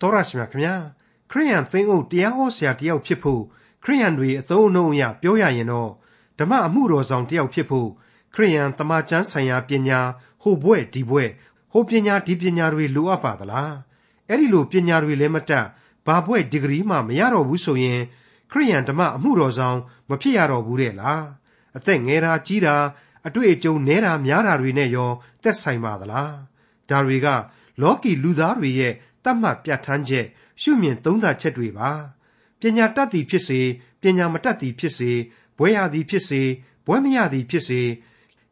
တော်ရရှိမြခင်ဗျာခရိယန်သိန်းအုပ်တရားဟောဆရာတယောက်ဖြစ်ဖို့ခရိယန်တွေအသုံးအနှုန်းအရပြောရရင်တော့ဓမ္မအမှုတော်ဆောင်တယောက်ဖြစ်ဖို့ခရိယန်တမန်ကျမ်းဆိုင်ရာပညာဟိုဘွဲ့ဒီဘွဲ့ဟိုပညာဒီပညာတွေလိုအပ်ပါသလားအဲ့ဒီလိုပညာတွေလည်းမတတ်ဘာဘွဲ့ဒီဂရီမှမရတော့ဘူးဆိုရင်ခရိယန်ဓမ္မအမှုတော်ဆောင်မဖြစ်ရတော့ဘူးတဲ့လားအသက်ငယ်တာကြီးတာအတွေ့အကြုံနဲတာများတာတွေနဲ့ရောသက်ဆိုင်ပါသလားဒါတွေကလောကီလူသားတွေရဲ့ တတ်မှတ်ပြဋ္ဌာန်းချက် ရှုမြင်သုံးသပ်ချက်တွေပါပညာတတ်သည်ဖြစ်စေပညာမတတ်သည်ဖြစ်စေဘွဲရသည်ဖြစ်စေဘွဲမရသည်ဖြစ်စေ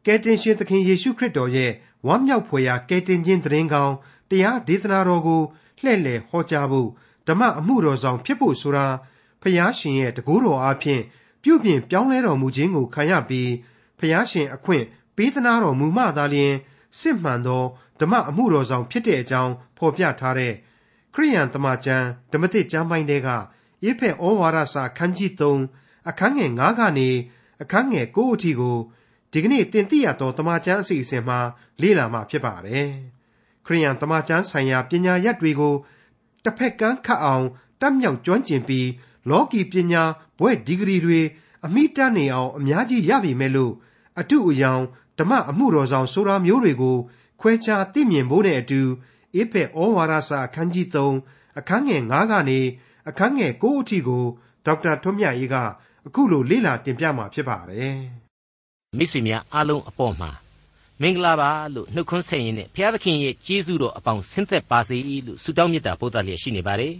ကယ်တင်ရှင်သခင်ယေရှုခရစ်တော်ရဲ့ဝမ်းမြောက်ဖွယ်ရာကယ်တင်ခြင်းသတင်းကောင်းတရားဒေသနာတော်ကိုလှည့်လည်ဟောကြားဖို့ဓမ္မအမှုတော်ဆောင်ဖြစ်ဖို့ဆိုတာဖျားရှင်ရဲ့တကူတော်အားဖြင့်ပြုပြင်ပြောင်းလဲတော်မူခြင်းကိုခံရပြီးဖျားရှင်အခွင့်ပေးသနာတော်မူမှသာလျှင်စစ်မှန်သော ဓမ္မအမှုတော်ဆောင်ဖြစ်တဲ့အကြောင်းဖော်ပြထားတဲ့ခရိယန်တမန်ကျမ်းဓမ္မသစ်ကျမ်းပိုင်းတွေကဧဖက်ဩဝါဒစာခန်းကြီး3အခန်းငယ်9ကနေအခန်းငယ်9အထိကိုဒီကနေ့တင်ပြရသောတမန်ကျမ်းအစီအစဉ်မှာလေ့လာမှာဖြစ်ပါတယ်။ခရိယန်တမန်ကျမ်းဆိုင်ရာပညာရပ်တွေကိုတစ်ဖက်ကမ်းခတ်အောင်တတ်မြောက်ကျွမ်းကျင်ပြီးလောကီပညာဘွဲ့ဒီဂရီတွေအမိတတ်နေအောင်အများကြီးရပြီမဲ့လို့အတုအယောင်ဓမ္မအမှုတော်ဆောင်ဆိုတာမျိုးတွေကို ခွဲခြားသိမြင်ဖို့နဲ့အတူဧဖက်ဩဝါဒစာအခန်းကြီး3အခန်းငယ်9ကနေအခန်းငယ်9အထိကိုဒေါက်တာထွန်းမြတ်ရေးကအခုလိုလေ့လာတင်ပြမှာဖြစ်ပါတယ်။မိတ်ဆွေများအားလုံးအပေါ်မှာမင်္ဂလာပါလို့နှုတ်ခွန်းဆက်ရင်းနဲ့ဘုရားသခင်ရဲ့ကျေးဇူးတော်အပေါင်းဆင်းသက်ပါစေလို့ဆုတောင်းမေတ္တာပို့သလျက်ရှိနေပါတယ်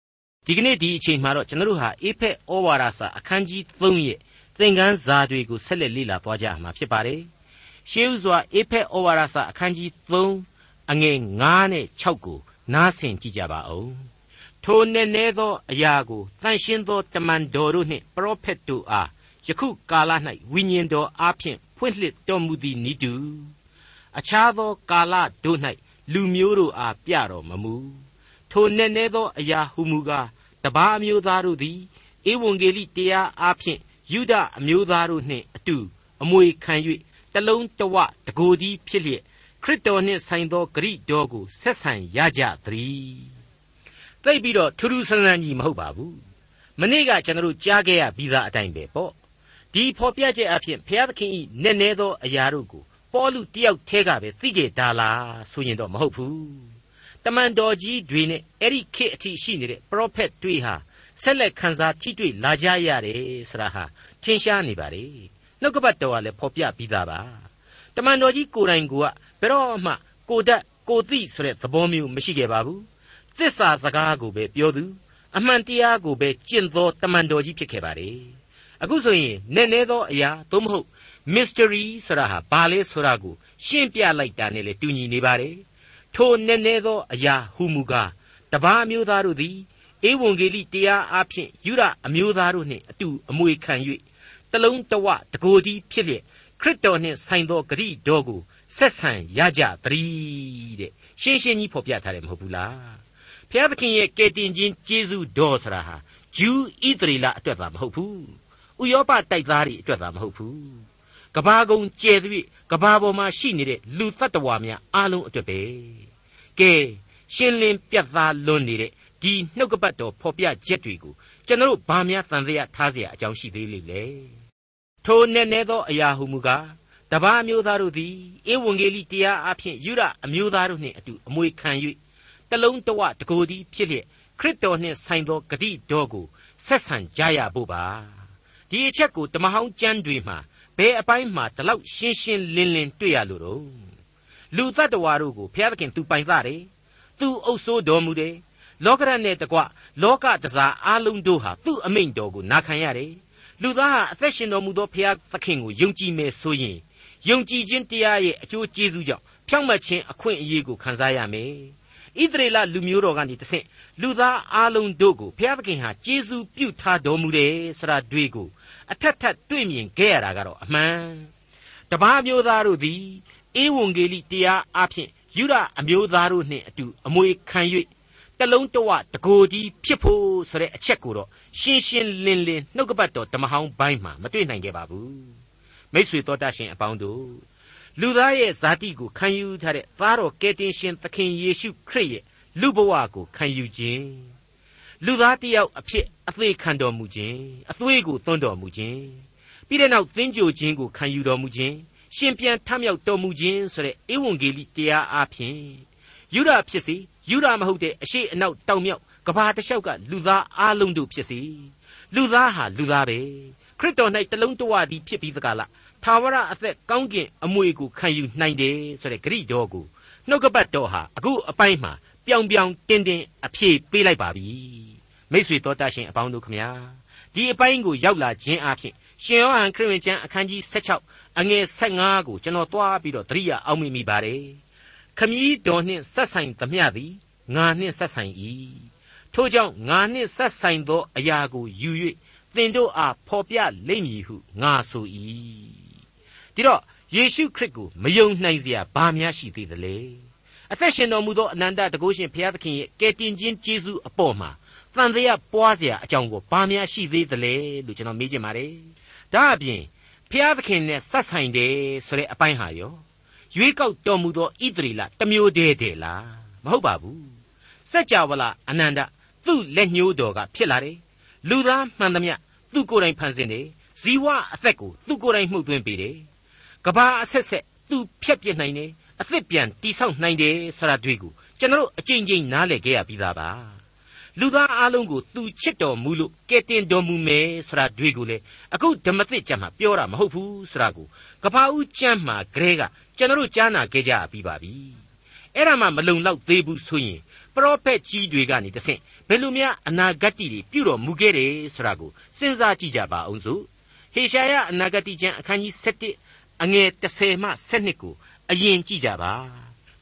။ဒီကနေ့ဒီအချိန်မှာတော့ကျွန်တော်တို့ဟာအေဖက်ဩဝါဒစာအခန်းကြီး3ရဲ့သင်ခန်းစာတွေကိုဆက်လက်လေ့လာသွားကြမှာဖြစ်ပါတယ်။ ရှေးဥစွာအေဖက်ဩဝါဒစာအခန်းကြီး3အငယ်9နဲ့6ကိုနားဆင်ကြည့်ကြပါဦး။ထိုနည်းနည်းသောအရာကိုတန်ရှင်းသောတမန်တော်တို့နှင့်ပရောဖက်တို့အားယခုကာလ၌ဝိညာဉ်တော်အားဖြင့်ဖွင့်လှစ်တော်မူသည်နိတူအခြားသောကာလတို့၌လူမျိုးတို့အားပြတော်မမူထိုနည်းနည်းသောအရာဟုမူကားတပါးအမျိုးသားတို့သည်ဧဝံဂေလိတရားအားဖြင့်ယူဒအမျိုးသားတို့နှင့်အတူအမွေခံ၍ တလုံးတဝတကိုယ်သည်ဖြစ်လျက်ခရစ်တော်နှင့်ဆိုင်သောဂရိတော်ကိုဆက်ဆံရကြသည်သိပြီးတော့ထူးထူးဆန်းဆန်းကြီးမဟုတ်ပါဘူးမနေ့ကကျွန်တော်ကြားခဲ့ရပြီးသားအတိုင်းပဲပေါ့ဒီဖော်ပြချက်အဖြစ်ဘုရားသခင်ဤနည်းနည်းသောအရာတို့ကိုပေါလုတယောက်တည်းကပဲသိခဲ့တာလားဆိုရင်တော့မဟုတ်ဘူးတမန်တော်ကြီးတွေနဲ့အဲ့ဒီခေတ်အထိရှိနေတဲ့ပရောဖက်တွေဟာဆက်လက်ခန်းစားထိတွေ့လာကြရတယ်ဆိုတာဟာထင်ရှားနေပါလေ နှုတ်ကပတ်တော်ကလည်းဖော်ပြပြီးသားပါတမန်တော်ကြီးကိုယ်တိုင်ကဘယ်တော့မှကိုတတ်ကိုသိဆိုတဲ့သဘောမျိုးမရှိခဲ့ပါဘူးသစ္စာစကားကိုပဲပြောသူအမှန်တရားကိုပဲကျင့်သောတမန်တော်ကြီးဖြစ်ခဲ့ပါလေအခုဆိုရင်နည်းနည်းသောအရာသို့မဟုတ် mystery ဆိုတာဟာဘာလဲဆိုတာကိုရှင်းပြလိုက်တာနဲ့လေတူညီနေပါတယ်ထိုနည်းနည်းသောအရာဟူမူကားတပါးမျိုးသားတို့သည်ဧဝံဂေလိတရားအားဖြင့်ယူရအမျိုးသားတို့နှင့်အတူအမွေခံ၍ တလုံးတဝတကိုယ်သည်ဖြစ်လျက်ခရစ်တော်နှင့်ဆိုင်သောဂရိတော်ကိုဆက်ဆံရကြသတည်းတဲ့ရှင်းရှင်းကြီးဖော်ပြထားတယ်မဟုတ်ဘူးလားဖျားသခင်ရဲ့ကယ်တင်ခြင်းကျေးဇူးတော်ဆိုတာဟာဂျူးဣသရေလအတွက်သာမဟုတ်ဘူးဥရောပတိုက်သားတွေအတွက်သာမဟုတ်ဘူးကဘာကုံကျဲသည်ကဘာပေါ်မှာရှိနေတဲ့လူတ attva များအားလုံးအတွက်ပဲကဲရှင်းလင်းပြတ်သားလွန်းနေတဲ့ဒီနှုတ်ကပတ်တော်ဖော်ပြချက်တွေကို ကျွန်တော်ဘာများသံသယထားเสียအကြောင်းရှိသေးလိမ့်လေထိုနည်းနည်းသောအရာဟုမူကားတပါးမျိုးသားတို့သည်ဧဝံဂေလိတရားအဖြစ်ယူရအမျိုးသားတို့နှင့်အတူအမွေခံ၍တလုံးတဝတကိုယ်သည်ဖြစ်လျက်ခရစ်တော်နှင့်ဆိုင်သောဂတိတော်ကိုဆက်ဆံကြရဖို့ပါဒီအချက်ကိုတမဟောင်းကျမ်းတွေမှာဘယ်အပိုင်းမှာဒီလောက်ရှင်းရှင်းလင်းလင်းတွေ့ရလို့တော့လူတ attva တို့ကိုဘုရားသခင်သူပိုင်သားတယ်သူအုပ်ဆိုးတော်မူတယ်လောကရနဲ့တကွ လောကတစားအလုံးတို့ဟာသူ့အမိန့်တော်ကိုနာခံရတယ်လူသားဟာအသက်ရှင်တော်မူသောဘုရားသခင်ကိုယုံကြည်မယ်ဆိုရင်ယုံကြည်ခြင်းတရားရဲ့အကျိုးကျေးဇူးကြောင့်ဖြောင့်မတ်ခြင်းအခွင့်အရေးကိုခံစားရမယ်ဣသရေလလူမျိုးတော်ကနေတဆင့်လူသားအလုံးတို့ကိုဘုရားသခင်ဟာကျေးဇူးပြုထားတော်မူတယ်ဆိုတာတွေ့ကိုအထက်ထပ်တွေ့မြင်ခဲ့ရတာကတော့အမှန်တပားမျိုးသားတို့သည်ဧဝံဂေလိတရားအဖြစ်ယူရအမျိုးသားတို့နှင့်အတူအမွေခံ၍ တလုံးတဝတကိုယ်ကြီးဖြစ်ဖို့ဆိုတဲ့အချက်ကိုတော့ရှင်းရှင်းလင်းလင်းနှုတ်ကပတ်တော်တမဟောင်းပိုင်းမှာမတွေ့နိုင်ခဲ့ပါဘူးမိษွေတော်တတ်ရှင်အပေါင်းတို့လူသားရဲ့ဇာတိကိုခံယူထားတဲ့သားတော်ကယ်တင်ရှင်သခင်ယေရှုခရစ်ရဲ့လူဘဝကိုခံယူခြင်းလူသားတစ်ယောက်အဖြစ်အသေးခံတော်မူခြင်းအသွေးကိုသွန်းတော်မူခြင်းပြီးတဲ့နောက်သင်္ကြိုခြင်းကိုခံယူတော်မူခြင်းရှင်ပြန်ထမြောက်တော်မူခြင်းဆိုတဲ့ဧဝံဂေလိတရားအားဖြင့် ယူဒဖြစ်စီယူဒမဟုတ်တဲ့အရှိအနောက်တောင်မြောက်ကဘာတလျှောက်ကလူသားအားလုံးတို့ဖြစ်စီလူသားဟာလူသားပဲခရစ်တော်၌တလုံးတဝသည်ဖြစ်ပြီးသကလားသာဝရအသက်ကောင်းကင်အမွေကိုခံယူနိုင်တယ်ဆိုတဲ့ဂရိတော်ကိုနှုတ်ကပတ်တော်ဟာအခုအပိုင်းမှာပြောင်ပြောင်တင်းတင်းအဖြေပေးလိုက်ပါပြီမိษွေတော်တတ်ရှင်အပေါင်းတို့ခမညာဒီအပိုင်းကိုရောက်လာခြင်းအဖြစ်ရှင်ယောဟန်ခရစ်ဝင်ကျမ်းအခန်းကြီး16အငယ်15ကိုကျွန်တော်သွားပြီးတော့သတိရအောင်မိမိပါတယ် ခမည်းတော်နှင့်ဆက်ဆိုင်သမျှသည်ငါနှင့်ဆက်ဆိုင်၏ထို့ကြောင့်ငါနှင့်ဆက်ဆိုင်သောအရာကိုယူ၍သင်တို့အားဖော်ပြလိမ့်မည်ဟုငါဆို၏ဒီတော့ယေရှုခရစ်ကိုမယုံနိုင်စရာဘာများရှိသေးသလဲအသက်ရှင်တော်မူသောအနန္တတကုရှင်ဘုရားသခင်ရဲ့ကယ်တင်ခြင်းကျေးဇူးအပေါ်မှာတန်တရားပွားเสียအကြောင်းကိုဘာများရှိသေးသလဲလို့ကျွန်တော်မေးချင်ပါတယ်ဒါအပြင်ဘုရားသခင်နဲ့ဆက်ဆိုင်တယ်ဆိုတဲ့အပိုင်းဟာရော ရွေးကောက်တော်မူသောဣသရေလတမျိုးတည်းတည်းလားမဟုတ်ပါဘူးစัจ java လာအနန္တသူ့လက်ညှိုးတော်ကဖြစ်လာတယ်လူသားမှန်သမျှသူ့ကိုယ်တိုင်ဖန်ဆင်းတယ်ဇီဝအသက်ကိုသူ့ကိုယ်တိုင်မှုတ်သွင်းပေးတယ်ကဘာအဆက်ဆက်သူဖြတ်ပြစ်နိုင်တယ်အသစ်ပြန်တိဆောက်နိုင်တယ်ဆိုတာတွေ့ကိုကျွန်တော်အကြိမ်ကြိမ်နားလည်ခဲ့ရပြီးသားပါလူသားအလုံးကိုသူချစ်တော်မူလို့ကဲတင်တော်မူမယ်ဆိုတာတွေ့ကိုလေအခုဓမ္မသစ်ကျမ်းမှာပြောတာမဟုတ်ဘူးဆိုတာကိုကဘာဦးကျမ်းမှာဂရဲက ကျွန်တော်ကြားနာခဲ့ကြပြီးပါပြီအဲ့ဒါမှမလုံလောက်သေးဘူးဆိုရင်ပရောဖက်ကြီးတွေကနေတဆင့်ဘယ်လိုများအနာဂတ်တွေပြုတော်မူခဲ့တယ်ဆိုတာကိုစဉ်းစားကြည့်ကြပါအောင်စို့ဟေရှာယအနာဂတ်ကျမ်းအခန်းကြီး7အငယ်30မှ7ကိုအရင်ကြည့်ကြပါ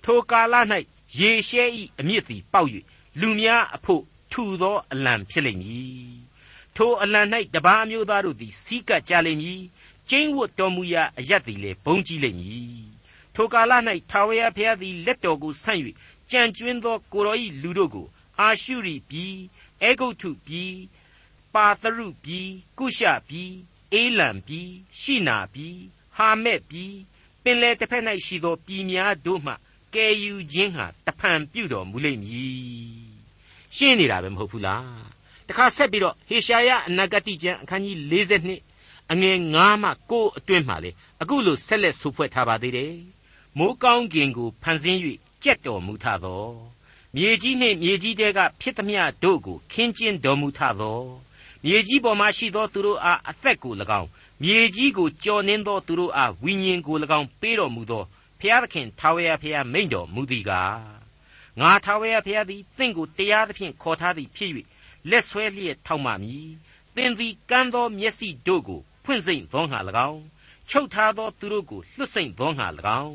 ထိုကာလ၌ယေရှဲဤအမြင့်သည်ပေါက်၍လူများအဖို့ထူသောအလံဖြစ်လိမ့်မည်ထိုအလံ၌တပါးမျိုးသားတို့သည်စီးကပ်ကြလိမ့်မည်ကျင်းဝတ်တော်မူရာအရတ်သည်လည်းဘုံကြီးလိမ့်မည် ထိုကာလ၌ထာဝရဘုရားသည်လက်တော်ကိုဆန့်၍ကြံကျွင်းသောကိုရောဤလူတို့ကို အာရှုရိပြည်အေဂုတ်ထုပြည်ပါသရုပြည်ကုရှပြည်အေလံပြည်ရှိနာပြည်ဟာမက်ပြည်ပင်လေတစ်ဖက်၌ရှိသောပြည်များတို့မှကယ်ယူခြင်းဟာတဖန်ပြုတော်မူလိမ့်မည်ရှင်းနေတာပဲမဟုတ်ဘူးလားတခါဆက်ပြီးတော့ဟေရှာယအနာဂတိကျမ်းအခန်းကြီး42အငယ်9မှ9အတွင်းမှာလေအခုလိုဆက်လက်ဆိုဖွဲ့ထားပါသေးတယ် မိုးကောင်းကင်ကိုဖန်ဆင်း၍ကြက်တော်မူထသောမြေကြီးနှင့်မြေကြီးတဲကဖြစ်သမျှတို့ကိုခင်းကျင်းတော်မူထသောမြေကြီးပေါ်မှာရှိသောသူတို့အားအသက်ကို၎င်းမြေကြီးကိုကြော်နှင်းသောသူတို့အားဝိညာဉ်ကို၎င်းပေးတော်မူသောဖျားသခင်ထာဝရဖျားမိန့်တော်မူသည်ကားငါထာဝရဖျားသည်တင့်ကိုတရားသဖြင့်ခေါ်ထားသည်ဖြစ်၍လက်ဆွဲလျက်ထောက်မှမည်သင်သည်ကမ်းသောမျက်စိတို့ကိုဖွင့်စိမ့်သောငါ၎င်းချုပ်ထားသောသူတို့ကိုလွှတ်စိမ့်သောငါ၎င်း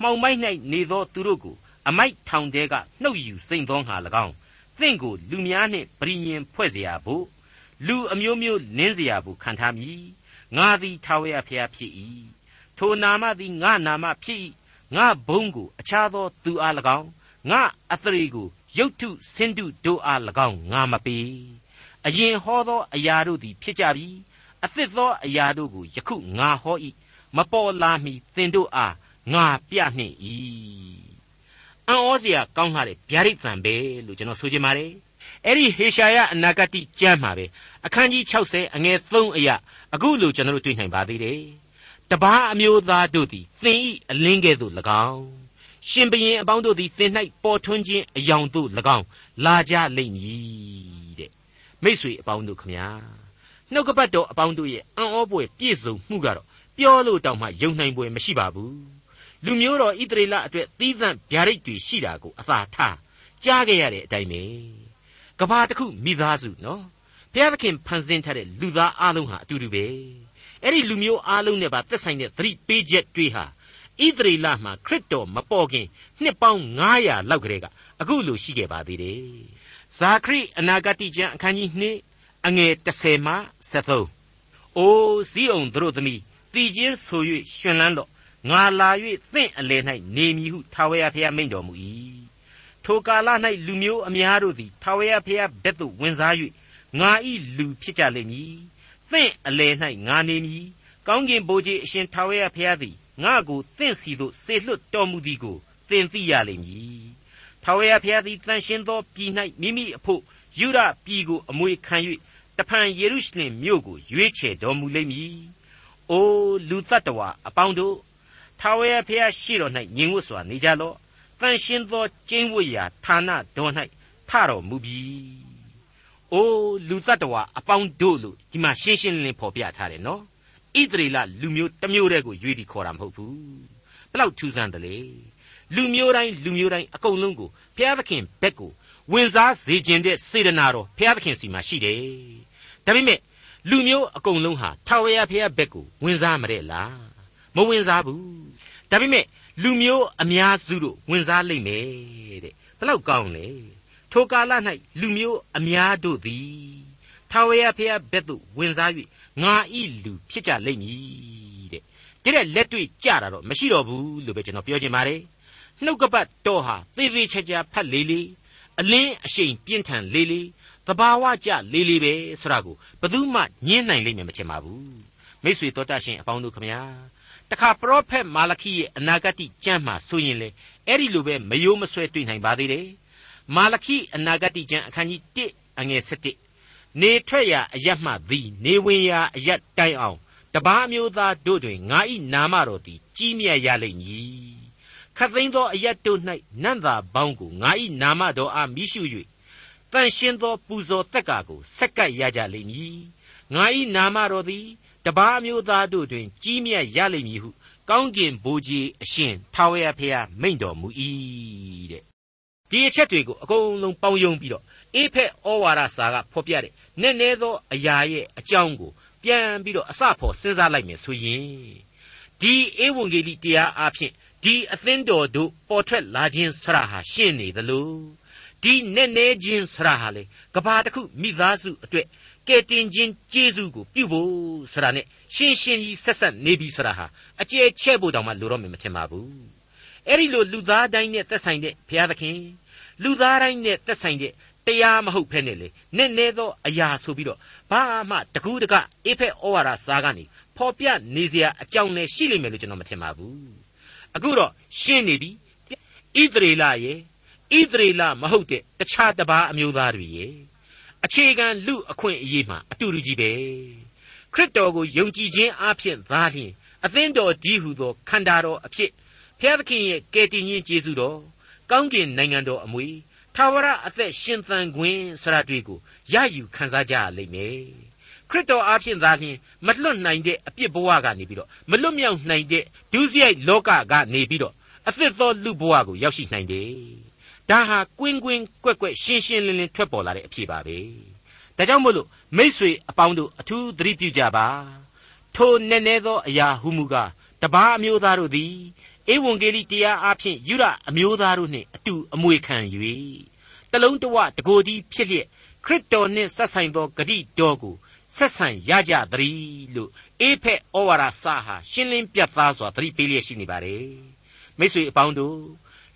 မှောင်မိုက်၌နေသောသူတို့ကိုအမိုက်ထောင်တဲကနှုတ်ယူစိမ့်သောငါ၎င်းသင်ကိုလူများနှင့်ပြည်ညင်ဖွဲ့เสียဖို့လူအမျိုးမျိုးနင်းเสียဖို့ခံထားမည်ငါသည်ထာဝရဘုရားဖြစ်၏ထိုနာမသည်ငါနာမဖြစ်၏ငါဘုန်းကိုအခြားသောသူအား၎င်းငါအသရေကိုရုတ်ထုဆင်းတုတို့အား၎င်းငါမပေးအရင်ဟောသောအရာတို့သည်ဖြစ်ကြပြီအသစ်သောအရာတို့ကိုယခုငါဟော၏မပေါ်လာမီသင်တို့အား ငါပြနှင့်၏အံ့ဩစရာကောင်းလာတဲ့ဗျာဒိတ်တန်ပဲလို့ကျွန်တော်ဆိုချင်ပါတယ်အဲ့ဒီဟေရှာယအနာဂတိကျမ်းမှာပဲအခန်းကြီး60အငယ်3အရာအခုလိုကျွန်တော်တို့တွေ့နိုင်ပါသေးတယ်တပားအမျိုးသားတို့သည်သင်ဤအလင်းကဲ့သို့၎င်းရှင်ဘရင်အပေါင်းတို့သည်သင်၌ပေါ်ထွန်းခြင်းအယောင်သို့၎င်းလာကြလိမ့်မည်တဲ့မိษွေအပေါင်းတို့ခမညာနှုတ်ကပတ်တော်အပေါင်းတို့ရဲ့အံ့ဩပွေပြည့်စုံမှုကတော့ပြောလို့တောင်မှယုံနိုင်ပွေမရှိပါဘူး လူမျိုးတော်ဣသရေလအတွက်သီးသန့်ဗျာဒိတ်တွေရှိတာကိုအသာထားကြားခဲ့ရတဲ့အတိုင်းပဲကဘာတစ်ခုမိသားစုနော်ဘုရားသခင်ဖန်ဆင်းထားတဲ့လူသားအလုံးဟာအတူတူပဲအဲ့ဒီလူမျိုးအလုံးနဲ့ပါသက်ဆိုင်တဲ့သတိပေးချက်တွေဟာဣသရေလမှာခရစ်တော်မပေါ်ခင်နှစ်ပေါင်း900လောက်ကလေးကအခုလိုရှိခဲ့ပါသေးတယ်ဇာခရိအနာဂတိကျမ်းအခန်းကြီး2အငယ်30မှ73အိုးဇီးအောင်တို့သမီးတည်ခြင်းဆို၍ရှင်လန်းတော့ ငါလာ၍သင့်အလယ်၌နေမည်ဟုထာဝရဘုရားမိန့်တော်မူ၏ထိုကာလ၌လူမျိုးအများတို့သည်ထာဝရဘုရားဘက်သို့ဝင်စား၍ငါဤလူဖြစ်ကြလိမ့်မည်သင့်အလယ်၌ငါနေမည်ကောင်းကင်ဘိုးကြီးအရှင်ထာဝရဘုရားသည်ငါကိုသင့်စီသို့ဆေလွတ်တော်မူသည်ကိုသင်သိရလိမ့်မည်ဖထာဝရဘုရားသည်တန်ရှင်းသောပြည်၌မိမိအဖို့ယူရပြည်ကိုအမွေခံ၍တဖန်ယေရုရှလင်မြို့ကိုရွေးချယ်တော်မူလိမ့်မည်။အိုလူတ attva အပေါင်းတို့ ထာဝရဘုရားရှိတော်၌ညီငွတ်စွာနေကြလော့။တန်ရှင်းသောကျင်းဝတ်ရာဌာနတော်၌ထတော်မူပြီ။အိုလူတ attva အပေါင်းတို့လို့ဒီမှာရှင်းရှင်းလင်းလင်းဖော်ပြထားတယ်နော်။ဣသရေလလူမျိုးတစ်မျိုးတည်းကိုရွေးပြီးခေါ်တာမဟုတ်ဘူး။ဘလောက်ထူးဆန်းတယ်လေ။လူမျိုးတိုင်းလူမျိုးတိုင်းအကုန်လုံးကိုဘုရားသခင်ဘက်ကိုဝင်စားစေခြင်းတဲ့စေတနာတော်ဘုရားသခင်စီမှာရှိတယ်။ဒါပေမဲ့လူမျိုးအကုန်လုံးဟာထာဝရဘုရားဘက်ကိုဝင်စားမတဲ့လား မဝင်စားဘူး။ဒါပေမဲ့လူမျိုးအများစုတို့ဝင်စားလိမ့်မယ်တဲ့ဘလောက်ကောင်းလဲထိုကာလ၌လူမျိုးအများတို့သည်ထာဝရဘုရားဘက်သို့ဝင်စား၍ငါဤလူဖြစ်ကြလိမ့်မည်တဲ့တဲ့လက်တွေ့ကြတာတော့မရှိတော့ဘူးလို့ပဲကျွန်တော်ပြောချင်ပါတယ်နှုတ်ကပတ်တော်ဟာသေသေးချာချာဖတ်လေလေအလင်းအရှိန်ပြင်းထန်လေးလေးတဘာဝကြလေးလေးပဲဆိုတာကိုဘယ်သူမှညင်းနိုင်လိမ့်မယ်မထင်ပါဘူးမိษွေတော်တတ်ရှင်အပေါင်းတို့ခမညာ တခါပရောဖက်မာလခိရဲ့အနာဂတ်ကျမ်းမှာဆိုရင်လေအဲ့ဒီလိုပဲမယိုးမဆွဲတွေ့နိုင်ပါသေးတယ်မာလခိအနာဂတ်ကျမ်းအခန်းကြီး1အငယ်7နေထွက်ရာအရတ်မှသည် နေဝင်ရာအရတ်တိုင်အောင်တပားမျိုးသားတို့တွင်ငါ၏နာမတော်သည် ကြီးမြတ်ရလိမ့်မည်ခတ်သိမ်းသောအရက်တို့၌နန့်သာပေါင်းကိုငါ၏နာမတော်အားမိရှု၍တန်ရှင်းသောပူဇော်တက်ကာကိုဆက်ကပ်ရကြလိမ့်မည်ငါ၏နာမတော်သည် တပါးမျိုးသားတို့တွင် ကြီးမြတ်ရလိမ့်မည်ဟုကောင်းကင်ဘိုးကြီးအရှင်ထာဝရဘုရားမိန့်တော်မူ၏တဲ့ဒီအချက်တွေကိုအကုန်လုံးပေါင်းယုံပြီးတော့အေဖက်ဩဝါဒစာကဖော်ပြတဲ့နည်းနည်းသောအရာရဲ့အကြောင်းကိုပြန်ပြီးတော့အစဖို့စဉ်းစားလိုက်မယ်ဆိုရင်ဒီဧဝံဂေလိတရားအဖြစ်ဒီအသင်းတော်တို့ပေါ်ထွက်လာခြင်းဆရာဟာရှင်းနေသလိုဒီနဲ့နေခြင်းဆရာဟာလေကဘာတစ်ခုမိသားစုအတွက် ကဲတင်ခြင်းကျေးဇူးကိုပြုဖို့ဆရာနဲ့ရှင်းရှင်းကြီးဆက်ဆက်နေပြီဆရာဟာအကျယ်ချဲ့ဖို့တောင်မှလိုတော့မယ်မထင်ပါဘူးအဲ့ဒီလိုလူသားတိုင်းနဲ့သက်ဆိုင်တဲ့ဘုရားသခင်လူသားတိုင်းနဲ့သက်ဆိုင်တဲ့တရားမဟုတ်ဖ ೇನೆ လေနဲ့နေသောအရာဆိုပြီးတော့ဘာမှတကူးတကအေဖက်ဩဝါဒစာကနေဖော်ပြနေစရာအကြောင်းလည်းရှိလိမ့်မယ်လို့ကျွန်တော်မထင်ပါဘူးအခုတော့ရှင်းနေပြီဣသရေလရဲ့ဣသရေလမဟုတ်တဲ့တခြားတပါးအမျိုးသားတွေရဲ့ အခြေခံလူအခွင့်အရေးမှာအတူတူကြီးပဲခရစ်တော်ကိုယုံကြည်ခြင်းအပြင်သာလျှင်အသင်းတော်ဒီဟုသောခန္ဓာတော်အဖြစ်ဖျားသခင်ရဲ့ကယ်တင်ရှင်ယေရှုတော်ကောင်းကင်နိုင်ငံတော်အမွေထာဝရအသက်ရှင်သန်ခွင့်စရတွေကိုရယူခံစားကြရလိမ့်မယ်ခရစ်တော်အားဖြင့်သာလျှင်မလွတ်နိုင်တဲ့အပြစ်ဘဝကနေပြီးတော့မလွတ်မြောက်နိုင်တဲ့ဒုစရိုက်လောကကနေပြီးတော့အသစ်သောလူဘဝကိုရောက်ရှိနိုင်တယ်။ ဒါဟာကွင်းကွင်းကွက်ကွက်ရှင်းရှင်းလင်းလင်းထွက်ပေါ်လာတဲ့အဖြစ်ပါပဲ။ဒါကြောင့်မို့လို့မိษွေအပေါင်းတို့အထူးသတိပြုကြပါ။ထိုနည်းနည်းသောအရာဟုမူကားတပါးအမျိုးသားတို့သည်ဧဝံဂေလိတရားအဖြစ်ယူရအမျိုးသားတို့နှင့်အတူအမွေခံ၍တလုံးတဝတကိုယ်ဒီဖြစ်လျက်ခရစ်တော်နှင့်ဆက်ဆိုင်သောဂတိတော်ကိုဆက်ဆံရကြသည်လို့အေဖက်ဩဝါဒစာဟာရှင်းလင်းပြတ်သားစွာသတိပေးလျက်ရှိနေပါတယ်မိတ်ဆွေအပေါင်းတို့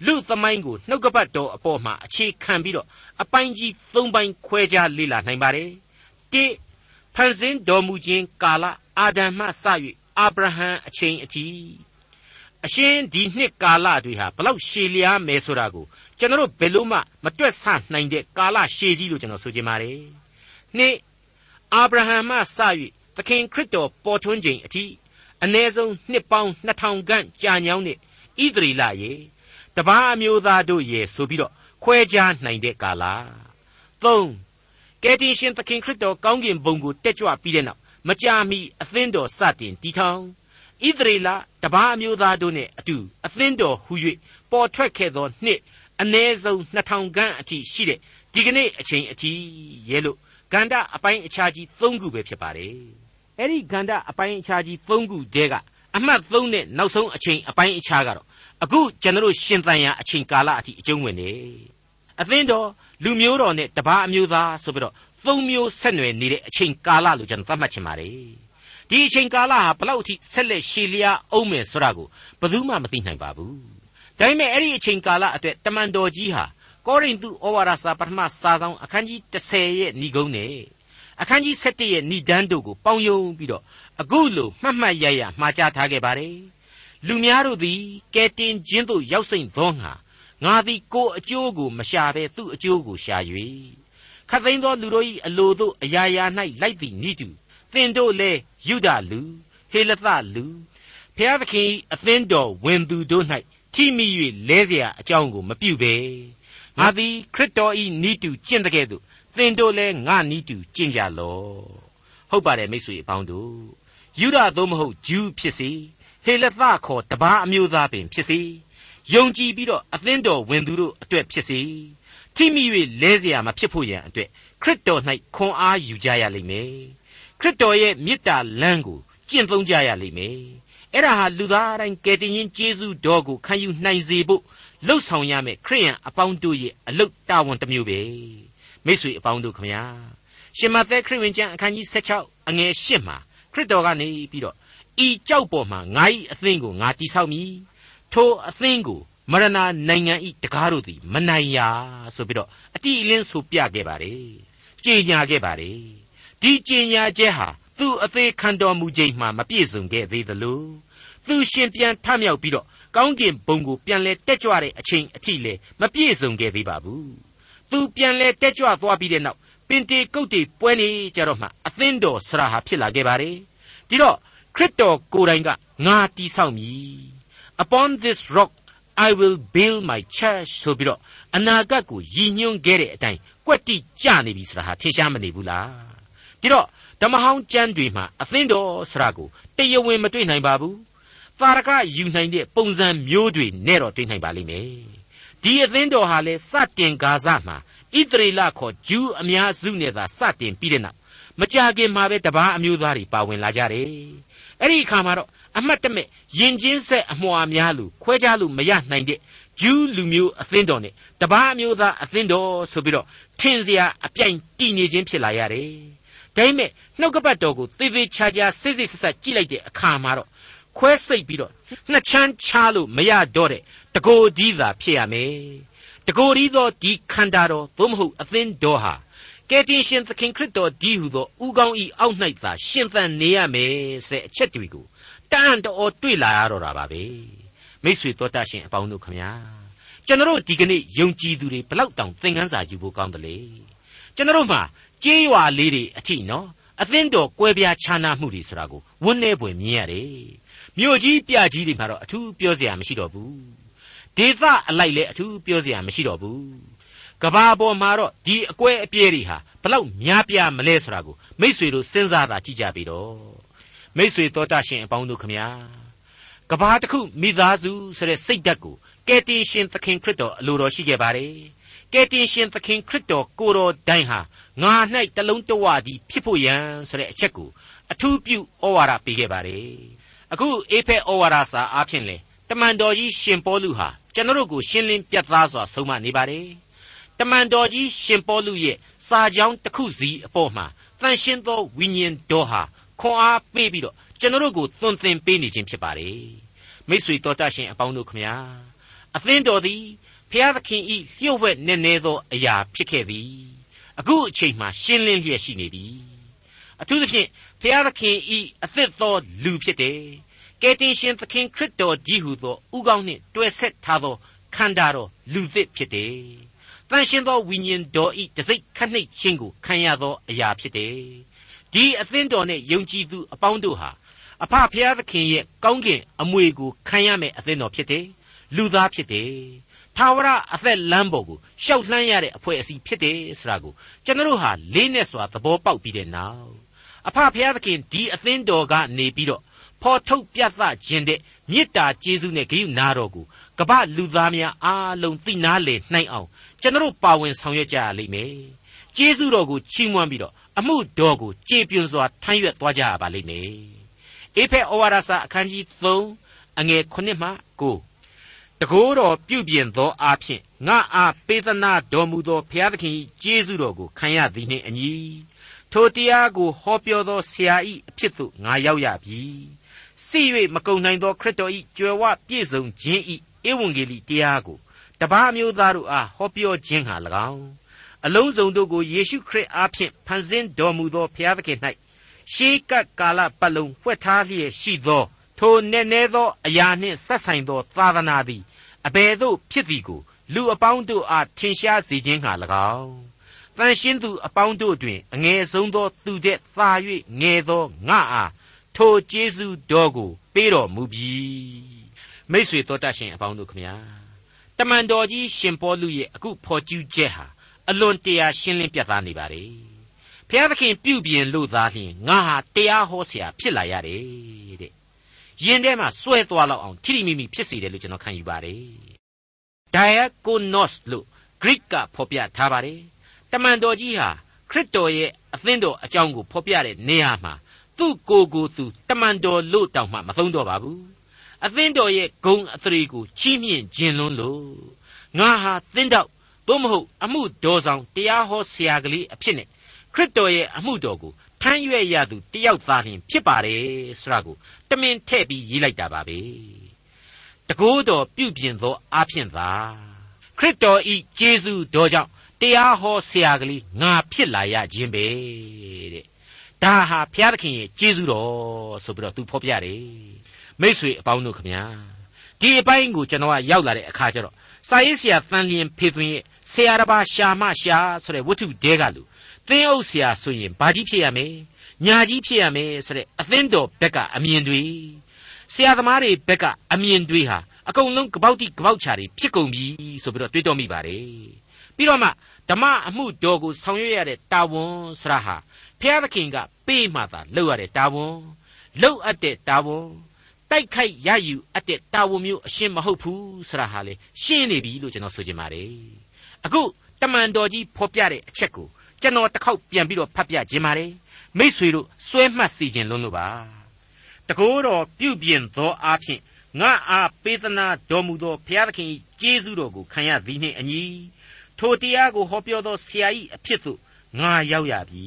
လူသမိုင်းကိုနှုတ်ကပတ်တော်အပေါ်မှာအခြေခံပြီးတော့အပိုင်းကြီး၃ပိုင်းခွဲခြားလေ့လာနိုင်ပါတယ်တိဖန်ဆင်းတော်မူခြင်းကာလအာဒံမှစ၍အာဗြဟံအချိန်အထိအရှင်ဒီနှစ်ကာလတွေဟာဘလောက်ရှည်လျားမယ်ဆိုတာကိုကျွန်တော်ဘယ်လို့မှမတွက်ဆနိုင်တဲ့ကာလရှည်ကြီးလို့ကျွန်တော်ဆိုချင်ပါတယ်နှစ်အာဗြဟံမှစ၍သခင်ခရစ်တော်ပေါ်ထွန်းချိန်အထိအ ਨੇ ဆုံးနှစ်ပေါင်း2000ခန့်ကြာညောင်းတဲ့ဣသရေလရေ တပားအမျိုးသားတို့ရေဆိုပြီးတော့ခွဲခြားနိုင်တဲ့ကာလ၃ကယ်တင်ရှင်သခင်ခရစ်တော်ကောင်းကင်ဘုံကိုတက်ကြွပြီးတဲ့နောက်မကြာမီအသင်းတော်စတင်တည်ထောင်ဣသရေလတပားအမျိုးသားတို့နဲ့အတူအသင်းတော်ဟူ၍ပေါ်ထွက်ခဲ့သောနှစ်အ ਨੇ ဆုံး2000ခန့်အထိရှိတဲ့ဒီကနေ့အချိန်အထိရဲလို့ကန္တအပိုင်းအခြားကြီး၃ခုပဲဖြစ်ပါတယ်အဲ့ဒီကန္တအပိုင်းအခြားကြီး၃ခုတည်းကအမှတ်၃နဲ့နောက်ဆုံးအချိန်အပိုင်းအခြားကတော့ အခုကျွန်တော်ရှင်သန်ရာအချိန်ကာလအထိအကျုံးဝင်နေအသင်းတော်လူမျိုးတော်နဲ့တပါးအမျိုးသားဆိုပြီးတော့သုံးမျိုးဆက်နွယ်နေတဲ့အချိန်ကာလလို့ကျွန်တော်သတ်မှတ်ချင်ပါတယ်ဒီအချိန်ကာလဟာဘလောက်အထိဆက်လက်ရှည်လျားအောင်မယ်ဆိုတာကိုဘယ်သူမှမသိနိုင်ပါဘူးဒါပေမဲ့အဲ့ဒီအချိန်ကာလအတွက်တမန်တော်ကြီးဟာကောရိန္သုဩဝါဒစာပထမစာဆောင်အခန်းကြီး30ရဲ့ဏိဂုံးနဲ့အခန်းကြီး7ရဲ့ဏိဒန်းတို့ကိုပေါင်းယုံပြီးတော့အခုလိုမှတ်မှတ်ရရမှားကြားထားခဲ့ပါတယ် လူများတို့သည်ကဲတင်ခြင်းသို့ရောက်စိမ့်သောငါ ငါသည်ကိုယ်အကျိုးကိုမရှာဘဲသူ့အကျိုးကိုရှာ၍ခတ်သိမ်းသောလူတို့၏အလိုတို့အရာရာ၌လိုက်သည်နိတုသင်တို့လည်းယုဒလူဟေလသလူဖျားသခင်၏အသင်းတော်ဝင်သူတို့၌ထိမိ၍လဲเสียအကြောင်းကိုမပြုဘဲငါသည်ခရစ်တော်၏နိတုကျင့်တဲ့ကဲ့သို့သင်တို့လည်းငါနိတုကျင့်ကြလော့ဟုတ်ပါတယ်မိတ်ဆွေအပေါင်းတို့ယူဒသို့မဟုတ်ဂျူးဖြစ်စေ ဟေလသခေါ်တပားအမျိုးသားပင်ဖြစ်စေယုံကြည်ပြီးတော့အသင်းတော်ဝင်သူတို့အတွက်ဖြစ်စေထိမိ၍လဲเสียမဖြစ်ဖို့ရန်အတွက်ခရစ်တော်၌ခွန်အားယူကြရလိမ့်မယ်ခရစ်တော်ရဲ့မေတ္တာလမ်းကိုကျင့်သုံးကြရလိမ့်မယ်အဲ့ဒါဟာလူသားတိုင်းကယ်တင်ရှင်ယေရှုတော်ကိုခံယူနိုင်စေဖို့လှုပ်ဆောင်ရမယ်ခရိယန်အပေါင်းတို့ရဲ့အလုတ်တာဝန်တစ်မျိုးပဲမိတ်ဆွေအပေါင်းတို့ခမညာရှင်မသက်ခရစ်ဝင်ကျမ်းအခန်းကြီး16အငယ်8မှာခရစ်တော်ကနေပြီးတော့ ဤကြောက်ပေါ်မှာငါ၏အသင်းကိုငါတိဆောက်မည်ထိုအသင်းကိုမရဏနိုင်ငံဤတကားတို့သည်မနိုင်ရာဆိုပြီးတော့အတိအလင်းဆိုပြခဲ့ပါတယ်ကြေညာခဲ့ပါတယ်ဒီကြေညာချက်ဟာသူ့အသေးခံတော်မူခြင်းမှမပြည့်စုံခဲ့သေးသလိုသူရှင်ပြန်ထမြောက်ပြီးတော့ကောင်းကင်ဘုံကိုပြန်လဲတက်ကြွတဲ့အချိန်အထိလည်းမပြည့်စုံခဲ့သေးပါဘူးသူပြန်လဲတက်ကြွသွားပြီးတဲ့နောက်ပင်တေကုတ်တေပွဲနေကြတော့မှအသင်းတော်ဆရာဟာဖြစ်လာခဲ့ပါတယ်ဒီတော့ ခရစ်တော်ကိုယ်တိုင်ကငါတီးဆောက်မည် upon this rock I will build my church ဆိုပြီးတော့အနာဂတ်ကိုရည်ညွှန်းခဲ့တဲ့အတိုင်းကွက်တိကြနေပြီဆိုတာဟာထင်ရှားမနေဘူးလားဒီတော့ဓမ္မဟောင်းကျမ်းတွေမှာအသင်းတော်ဆရာကိုတရားဝင်မတွေ့နိုင်ပါဘူးသာရကယူနိုင်တဲ့ပုံစံမျိုးတွေနဲ့တော့တွေ့နိုင်ပါလိမ့်မယ်ဒီအသင်းတော်ဟာလေစတင်ဂါဇမှာဣသရေလခေါ်ဂျူးအများစုနဲ့သာစတင်ပြီးတဲ့နောက်မကြခင်မှာပဲတပားအမျိုးသားတွေပါဝင်လာကြတယ် အဲ့ဒီအခါမှာတော့အမှတ်တမဲ့ယင်ချင်းဆက်အမွှာများလူခွဲခြားလို့မရနိုင်တဲ့ဂျူးလူမျိုးအသင်းတော်နဲ့တပားအမျိုးသားအသင်းတော်ဆိုပြီးတော့ထင်စရာအပြိုင်တည်နေခြင်းဖြစ်လာရတယ်။ဒါပေမဲ့နှုတ်ကပတ်တော်ကိုသေသေးချာချာစိတ်စိတ်ဆက်ဆက်ကြည့်လိုက်တဲ့အခါမှာတော့ခွဲစိတ်ပြီးတော့နှစ်ချမ်းချားလို့မရတော့တဲ့တကိုဒီသာဖြစ်ရမယ်။တကိုဒီသောဒီခန္ဓာတော်သို့မဟုတ်အသင်းတော်ဟာ ကယ်တင်ရှင်သခင်ခရစ်တော်ဒီဟုသောဥကောင်းဤအောက်၌သာရှင်သန်နေရမယ်ဆိုတဲ့အချက်တွေကိုတန်တော်တွေ့လာရတော့တာပါပဲမိษွေတော်တတ်ရှင်အပေါင်းတို့ခမညာကျွန်တော်ဒီကနေ့ယုံကြည်သူတွေဘလောက်တောင်သင်ခန်းစာယူဖို့ကောင်းတယ်လေကျွန်တော်မှာကြေးရွာလေးတွေအထိနော်အသင်းတော်ကွဲပြားခြားနားမှုတွေဆိုတာကိုဝန်းနေပွင့်မြင်ရတယ်မြို့ကြီးပြကြီးတွေမှာတော့အထူးပြောစရာမရှိတော့ဘူးဒေသအလိုက်လည်းအထူးပြောစရာမရှိတော့ဘူး ကဘာပေါ်မှာတော့ဒီအကွဲအပြဲတွေဟာဘလောက်များပြားမလဲဆိုတာကိုမိษွေတို့စဉ်းစားတာကြည့်ကြပြီတော့မိษွေတော်တတ်ရှင်အပေါင်းတို့ခမညာကဘာတစ်ခုမိသားစုဆိုတဲ့စိတ်ဓာတ်ကိုကယ်တင်ရှင်သခင်ခရစ်တော်အလိုတော်ရှိခဲ့ပါတယ်ကယ်တင်ရှင်သခင်ခရစ်တော်ကိုတော်တိုင်ဟာငါ၌တလုံးတဝသည်ဖြစ်ဖို့ရန်ဆိုတဲ့အချက်ကိုအထူးပြုဩဝါဒပေးခဲ့ပါတယ်အခုအေဖက်ဩဝါဒစာအားဖြင့်လေတမန်တော်ကြီးရှင်ပေါလုဟာကျွန်တော်တို့ကိုရှင်းလင်းပြသစွာဆုံးမနေပါတယ် တမန်တော်ကြီးရှင်ပေါလုရဲ့စာကြောင်းတစ်ခုစီအပေါ်မှာတန်ရှင်းသောဝိညာဉ်တော်ဟာခွန်အားပေးပြီးတော့ကျွန်တော်တို့ကိုသွန်သင်ပေးနေခြင်းဖြစ်ပါတယ်မိษွေတော်တတ်ရှင်အပေါင်းတို့ခမညာအသင်းတော်သည်ဖျားသခင်ဤလျှို့ဝှက်နေနေသောအရာဖြစ်ခဲ့သည်အခုအချိန်မှရှင်းလင်းလျက်ရှိနေပြီအထူးသဖြင့်ဖျားသခင်ဤအသစ်သောလူဖြစ်တယ်ကယ်တင်ရှင်သခင်ခရစ်တော်ကြီးဟုသောဥကောင်းနှင့်တွဲဆက်ထားသောခန္ဓာတော်လူသစ်ဖြစ်တယ် တန်ရှင်သောဝိညာဉ်တော်ဤတစိ့ခတ်နှိပ်ခြင်းကိုခံရသောအရာဖြစ်တယ်ဒီအသင်းတော်နဲ့ယုံကြည်သူအပေါင်းတို့ဟာအဖဖျားသခင်ရဲ့ကောင်းကင်အမွေကိုခံရမယ်အသင်းတော်ဖြစ်တယ်လူသားဖြစ်တယ်ထာဝရအသက်လမ်းပေါ်ကိုရှောက်လှမ်းရတဲ့အဖွဲ့အစည်းဖြစ်တယ်ဆိုတာကိုကျွန်တော်ဟာလေးနဲ့စွာသဘောပေါက်ပြီးတဲ့နောက်အဖဖျားသခင်ဒီအသင်းတော်ကနေပြီးတော့ဖော်ထုတ်ပြသခြင်းတဲ့မေတ္တာကျေးဇူးနဲ့ဂရုနာတော်ကိုကပ္ပလူသားများအားလုံးသိနာလေနိုင်အောင် ကျွန်တော်ပါဝင်ဆောင်ရွက်ကြရလိမ့်မယ်ကျေးဇူးတော်ကိုချီးမွမ်းပြီးတော့အမှုတော်ကိုကြေပြွန်စွာထမ်းရွက်သွားကြရပါလိမ့်မယ်အေဖက်ဩဝါဒစာအခန်းကြီး3အငယ်9မှ9တကိုးတော်ပြုပြင်သောအားဖြင့်ငါအားပေးသနာတော်မူသောဘုရားသခင်ကျေးဇူးတော်ကိုခံရသည်နှင့်အညီထိုတရားကိုဟောပြောသောဆရာ၏အဖြစ်သို့ငါရောက်ရပြီစီ၍မကုံနိုင်သောခရစ်တော်၏ကြွယ်ဝပြည့်စုံခြင်း၏ဧဝံဂေလိတရားကို တပါးမျိုးသားတို့အားဟောပြောခြင်းဟာ၎င်းအလုံးစုံတို့ကိုယေရှုခရစ်အားဖြင့်ဖန်ဆင်းတော်မူသောဘုရားသခင်၌ရှေးကပ်ကာလပတ်လုံးဖွက်ထားလျက်ရှိသောထိုနည်းနည်းသောအရာနှင့်ဆက်ဆိုင်သောသာသနာသည်အဘယ်သို့ဖြစ်သည်ကိုလူအပေါင်းတို့အားထင်ရှားစေခြင်းဟာ၎င်းတန်ရှင်းသူအပေါင်းတို့တွင်အငယ်ဆုံးသောသူတဲ့သာ၍ငယ်သောငါအားထိုကျေးဇူးတော်ကို ပေးတော်မူပြီမိษွေတော်တတ်ရှင်အပေါင်းတို့ခမညာတ မန်တော်ကြီးရှင်ပေါလုရဲ့အခုဖော်ကျူးချက်ဟာအလွန်တရာရှင်းလင်းပြသနေပါလေဘုရားသခင်ပြုပြင်လို့သားလျင်ငါဟာတရားဟောဆရာဖြစ်လာရတယ်တဲ့ရင်ထဲမှာစွဲသွားလောက်အောင်ထိမိမိဖြစ်စေတယ်လို့ကျွန်တော်ခံယူပါတယ် diakonos လို့ Greek ကဖော်ပြထားပါတယ်တမန်တော်ကြီးဟာခရစ်တော်ရဲ့အသင်းတော်အကြောင်းကိုဖော်ပြတဲ့နေရာမှာသူ့ကိုယ်ကိုယ်သူတမန်တော်လို့တောင်မှမသုံးတော့ပါဘူး အသင်းတော်ရဲ့ဂုံအသရေကိုချီးမြှင့်ခြင်းလွန်းလို့ငါဟာသင်းတော်သို့မဟုတ်အမှုတော်ဆောင်တရားဟောဆရာကလေးအဖြစ်နဲ့ခရစ်တော်ရဲ့အမှုတော်ကိုထမ်းရွက်ရသူတယောက်သားလျှင်ဖြစ်ပါတယ်ဆိုတာကိုတမင်ထည့်ပြီးရေးလိုက်တာပါပဲတကိုးတော်ပြုပြင်သောအဖြစ်သာခရစ်တော်ဤဂျေဇုတော်ကြောင့်တရားဟောဆရာကလေးငါဖြစ်လာရခြင်းပဲတဲ့ဒါဟာဘုရားသခင်ရဲ့ကျေးဇူးတော်ဆိုပြီးတော့သူဖော်ပြတယ် မိษွေအပေါင်းတို့ခမညာဒီအပိုင်းကိုကျွန်တော်ကရောက်လာတဲ့အခါကျတော့စာရေးဆရာဖန်လျင်ဖေသွင်းရဲ့ဆရာတစ်ပါးရှာမရှာဆိုတဲ့ဝတ္ထုတဲကလူသင်းအုပ်ဆရာဆိုရင်ဘာကြီးဖြစ်ရမယ်ညာကြီးဖြစ်ရမယ်ဆိုတဲ့အသင်းတော်ဘက်ကအမြင်တွေဆရာသမားတွေဘက်ကအမြင်တွေဟာအကုန်လုံးကပောက်တိကပောက်ချာတွေဖြစ်ကုန်ပြီဆိုပြီးတော့တွေးတောမိပါတယ်ပြီးတော့မှဓမ္မအမှုတော်ကိုဆောင်ရွက်ရတဲ့တာဝန်ဆရာဟာဘုရားသခင်ကပေးမှသာလုပ်ရတဲ့တာဝန်လုပ်အပ်တဲ့တာဝန် တိုက်ခိုက်ရယူအပ်တဲ့တာဝန်မျိုးအရှင်းမဟုတ်ဘူးဆရာဟာလေရှင်းနေပြီလို့ကျွန်တော်ဆိုချင်ပါတယ်အခုတမန်တော်ကြီးဖော်ပြတဲ့အချက်ကိုကျွန်တော်တစ်ခေါက်ပြန်ပြီးတော့ဖတ်ပြခြင်းပါတယ်မိษွေတို့စွဲမှတ်စီခြင်းလုံးလို့ပါတကိုးတော်ပြုပြင်သောအားဖြင့်ငါအားပေးသနာတော်မူသောဘုရားသခင်၏ကျေးဇူးတော်ကိုခံရသည်နှင့်အညီထိုတရားကိုဟောပြောသောဆရာ၏အဖြစ်သို့ငါရောက်ရပြီ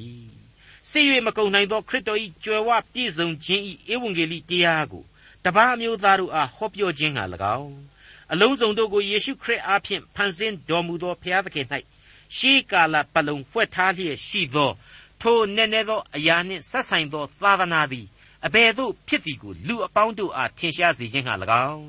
စိတ်၍မကုံနိုင်သောခရစ်တော်၏ကြွယ်ဝပြည့်စုံခြင်း၏ဧဝံဂေလိတရားကို တပါးမျိုးသားတို့အားဟောပြောခြင်းဟာ၎င်းအလုံးစုံတို့ကိုယေရှုခရစ်အားဖြင့်ဖန်ဆင်းတော်မူသောဘုရားသခင်၌ရှေးကာလပတ်လုံးဖွက်ထားလျက်ရှိသောထိုနည်းနည်းသောအရာနှင့်ဆက်ဆိုင်သောသာသနာသည်အဘယ်သို့ဖြစ်သည်ကိုလူအပေါင်းတို့အားထင်ရှားစေခြင်းဟာ၎င်း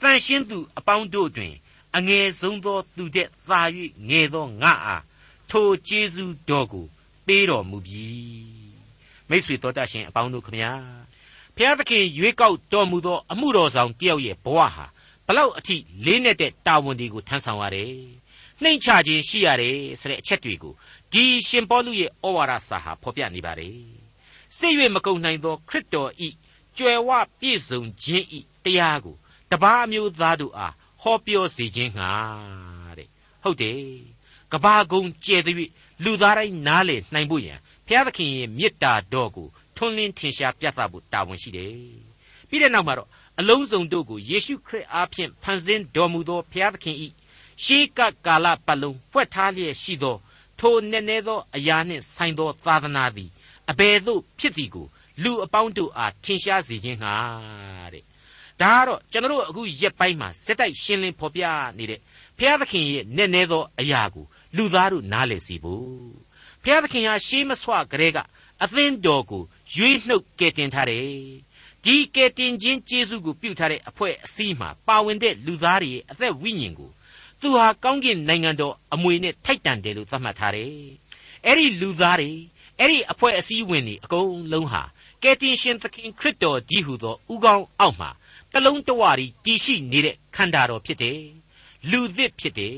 တန်ရှင်းသူအပေါင်းတို့တွင် အငယ်ဆုံးသောသူတဲ့သာ၍ငယ်သောငါအားထိုကျေးဇူးတော်ကိုပေးတော်မူပြီမိတ်ဆွေတော်တတ်ရှင်အပေါင်းတို့ခမညာ ဖျားသခင်ရွေးကောက်တော်မူသောအမှုတော်ဆောင်တယောက်ရဲ့ဘဝဟာဘလောက်အထိလေးနက်တဲ့တာဝန်တွေကိုထမ်းဆောင်ရတယ်နှိမ်ချခြင်းရှိရတယ်ဆိုတဲ့အချက်တွေကိုဒီရှင်ပေါလုရဲ့ဩဝါဒစာဟာဖော်ပြနေပါတယ်စိတ်၍မကုန်နိုင်သောခရစ်တော်ဤကြွယ်ဝပြည့်စုံခြင်းဤတရားကိုတပါးမျိုးသားတို့အားဟောပြောစေခြင်းငှာတဲ့ဟုတ်တယ်ကဘာကုံကျဲသည်လူသားတိုင်းနားလေနိုင်ဖို့ရန်ဘုရားသခင်ရဲ့မေတ္တာတော်ကို ထွန်းလင်းထင်ရှားပြသဖို့တာဝန်ရှိတယ်ပြီးတဲ့နောက်မှာတော့အလုံးစုံတို့ကိုယေရှုခရစ်အားဖြင့်ဖန်ဆင်းတော်မူသောဘုရားသခင်ဤရှေးကကာလပတ်လုံးဖွက်ထားလျက်ရှိသောထိုနည်းနည်းသောအရာနှင့်ဆိုင်သောသာသနာသည်အဘယ်သို့ဖြစ်သည်ကိုလူအပေါင်းတို့အားထင်ရှားစေခြင်းဟာတဲ့ဒါကတော့ကျွန်တော်တို့အခုရက်ပိုင်းမှာစက်တိုက်ရှင်းလင်းဖော်ပြနေတဲ့ဘုရားသခင်ရဲ့နည်းနည်းသောအရာကိုလူသားတို့နားလည်စေဖို့ဘုရားသခင်ဟာရှေးမဆွကလေးက အသင်းတော်ကိုရွေးနှုတ်ကယ်တင်ထားတယ်ဒီကယ်တင်ခြင်းကျေးဇူးကိုပြုထားတဲ့အဖွဲ့အစည်းမှာပါဝင်တဲ့လူသားတွေရဲ့အသက်ဝိညာဉ်ကိုသူဟာကောင်းကင်နိုင်ငံတော်အမွေနဲ့ထိုက်တန်တယ်လို့သတ်မှတ်ထားတယ်အဲ့ဒီလူသားတွေအဲ့ဒီအဖွဲ့အစည်းဝင်တွေအကုန်လုံးဟာကယ်တင်ရှင်သခင်ခရစ်တော်ကြီးဟူသောဥကောင်းအောက်မှာတလုံးတဝရီတည်ရှိနေတဲ့ခန္ဓာတော်ဖြစ်တယ်လူသစ်ဖြစ်တယ်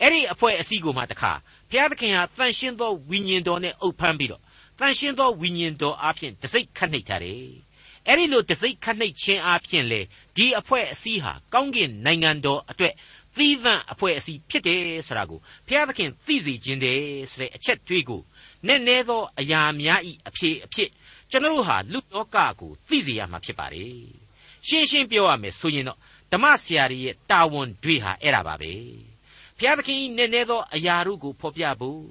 အဲ့ဒီအဖွဲ့အစည်းကိုမှတခါဘုရားသခင်ဟာတန်ရှင်းသောဝိညာဉ်တော်နဲ့အုပ်ဖမ်းပြီးတော့ တန်ရှင်းသောဝိညာဉ်တော်အဖြစ်တစိ့ခတ်နှိပ်ထားတယ်အဲ့ဒီလိုတစိ့ခတ်နှိပ်ခြင်းအဖြစ်လေဒီအဖွဲ့အစည်းဟာကောင်းကင်နိုင်ငံတော်အတွက်သီးသန့်အဖွဲ့အစည်းဖြစ်တယ်ဆိုတာကိုဘုရားသခင်သိစေခြင်းတယ်ဆိုတဲ့အချက်တွေးကိုနည်းနည်းသောအရာများဤအဖြစ်အဖြစ်ကျွန်တော်တို့ဟာလူလောကကိုသိစေရမှာဖြစ်ပါတယ်ရှင်းရှင်းပြောရမယ်ဆိုရင်တော့ဓမ္မဆရာကြီးရဲ့တာဝန်တွေဟာအဲ့ဒါပါပဲဘုရားသခင်နည်းနည်းသောအရာတို့ကိုဖော်ပြဖို့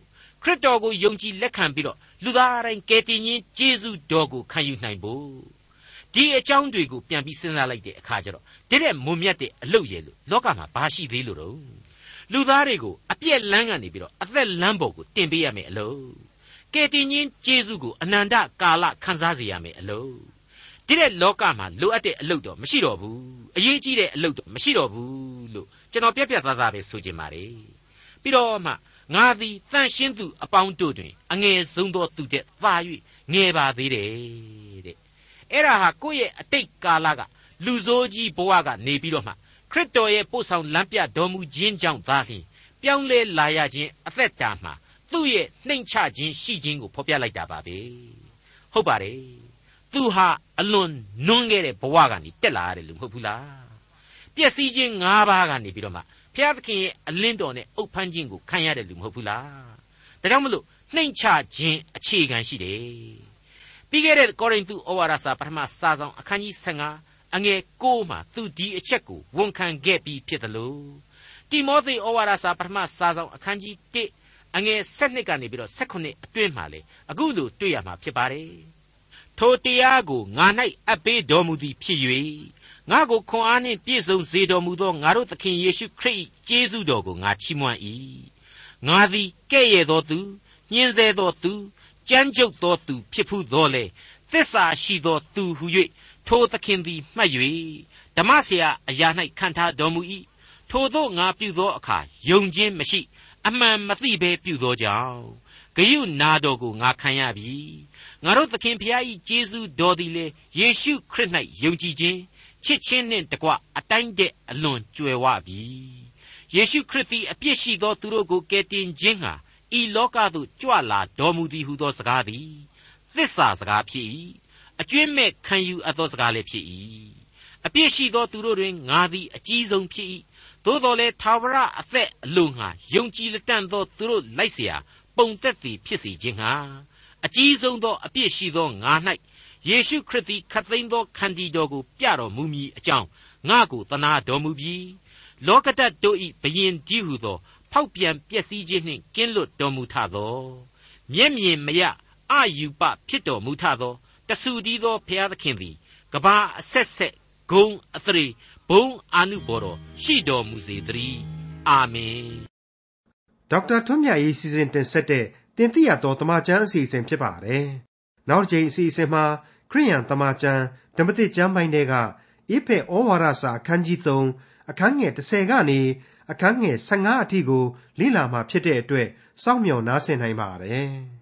ခရစ်တော်ကိုယုံကြည်လက်ခံပြီးတော့ လူသားတိုင်းကယ်တင်ရှင်ယေရှုတော်ကိုခံယူနိုင်ဖို့ဒီအကြောင်းတွေကိုပြန်ပြီးစဉ်းစားလိုက်တဲ့အခါကျတော့တတဲ့မွန်မြတ်တဲ့အလုပ်ရည်လို့လောကမှာဘာရှိသေးလို့တော့လူသားတွေကိုအပြက်လန်းကနေပြီးတော့အသက်လန်းပေါ်ကိုတင်ပေးရမယ်အလုပ်ကယ်တင်ရှင်ယေရှုကိုအနန္တကာလခံစားစေရမယ်အလုပ်ဒီတဲ့လောကမှာလိုအပ်တဲ့အလုပ်တော့မရှိတော့ဘူးအရေးကြီးတဲ့အလုပ်တော့မရှိတော့ဘူးလို့ကျွန်တော်ပြက်ပြက်သားသားပဲဆိုချင်ပါတယ်ပြီးတော့မှ ငါသည်တန်ရှင်းသူအပေါင်းတို့တွင် အငယ်ဆုံးသောသူတဲ့သာ၍ငယ်ပါသေးတယ်တဲ့အဲ့ဒါဟာကိုယ့်ရဲ့အတိတ်ကာလကလူဆိုးကြီးဘဝကနေပြီးတော့မှခရစ်တော်ရဲ့ပို့ဆောင်လမ်းပြတော်မူခြင်းကြောင့်သာလျှင်ပြောင်းလဲလာရခြင်းအသက်တာမှာသူ့ရဲ့နှိမ်ချခြင်းရှိခြင်းကိုဖော်ပြလိုက်တာပါပဲဟုတ်ပါတယ်သူဟာအလွန်နွန်းခဲ့တဲ့ဘဝကနေတက်လာရတယ်လို့မဟုတ်ဘူးလားပျက်စီးခြင်း၅ပါးကနေပြီးတော့မှ ဘုရားသခင်ရဲ့အလင်းတော်နဲ့အုပ်ဖမ်းခြင်းကိုခံရတယ်လို့မဟုတ်ဘူးလားဒါကြောင့်မလို့နှိမ်ချခြင်းအခြေခံရှိတယ်ပြီးခဲ့တဲ့ကောရိန္သုဩဝါဒစာပထမစာဆောင်အခန်းကြီး15အငယ်6မှာသူဒီအချက်ကိုဝန်ခံခဲ့ပြီးဖြစ်တယ်လို့တိမောသေဩဝါဒစာပထမစာဆောင်အခန်းကြီး1အငယ်7ကနေပြီးတော့18အတွင်းမှာလေအခုလိုတွေ့ရမှာဖြစ်ပါတယ်ထိုတရားကိုငါ၌အပ်ပေးတော်မူသည်ဖြစ်၍ ငါကိုခွန်အားနှင့်ပြည့်စုံစေတော်မူသောငါတို့သခင်ယေရှုခရစ်ကျေးဇူးတော်ကိုငါချီးမွမ်း၏ငါသည်ကဲ့ရဲ့သောသူညှင်းဆဲသောသူကြမ်းကြုတ်သောသူဖြစ်ဖူးသောလေသစ္စာရှိသောသူဟု၍ထိုသခင်သည်မှတ်၍ဓမ္မဆရာအရာ၌ခံထားတော်မူ၏ထိုသို့ငါပြုသောအခါယုံခြင်းမရှိအမှန်မသိဘဲပြုသောကြောင့်ဂယုနာတော်ကိုငါခံရပြီငါတို့သခင်ဖျား၏ကျေးဇူးတော်သည်လေယေရှုခရစ်၌ယုံကြည်ခြင်း ချစ်ချင်းနှင့်တကွအတိုင်းတဲ့အလွန်ကြွယ်ဝပြီယေရှုခရစ်သည်အပြစ်ရှိသောသူတို့ကိုကယ်တင်ခြင်းဟာဤလောကသို့ကြွလာတော်မူသည်ဟုသောစကားသည်သစ္စာစကားဖြစ်၏အကျွင့်မဲ့ခံယူအပ်သောစကားလည်းဖြစ်၏အပြစ်ရှိသောသူတို့တွင်ငါသည်အကြီးဆုံးဖြစ်၏သို့တော်လည်းသာဝရအသက်အလိုငှာယုံကြည်လက်တန့်သောသူတို့လိုက်เสียပုံသက်သည်ဖြစ်စေခြင်းငှာအကြီးဆုံးသောအပြစ်ရှိသောငါ၌ ယေရှုခရစ်သည်ခတ်သိမ်းသောခန္တီတော်ကိုပြတော်မူမည်အကြောင်းငါကိုသနာတော်မူပြီးလောကတတ်တို့၏ဘယင်ကြီးဟုသော ဖောက်ပြန်ပျက်စီးခြင်းနှင့်ကင်းလွတ်တော်မူထသောမျက်မြင်မရအယူပဖြစ်တော်မူထသောတဆူတည်းသောဘုရားသခင်သည်ကဘာအဆက်ဆက်ဂုံအသရေဘုံအာနုဘော်တော်ရှိတော်မူစေတည်းအာမင်ဒေါက်တာထွန်းမြတ်ရေးစီစဉ်တင်ဆက်တဲ့တင်ပြတော်တမချန်းအစီအစဉ်ဖြစ်ပါတယ်နောက်တစ်ချိန်အစီအစဉ်မှာ ခရိယန်တမချန်းဓမ္မသစ်ကျမ်းပိုင်းတွေကဣဖေဩဝါဒစာအခန်းကြီး3အခန်းငယ်30ကနေအခန်းငယ်15အထိကိုလေ့လာမှာဖြစ်တဲ့အတွက်စောင့်မျှော်နားဆင်နိုင်ပါတယ်။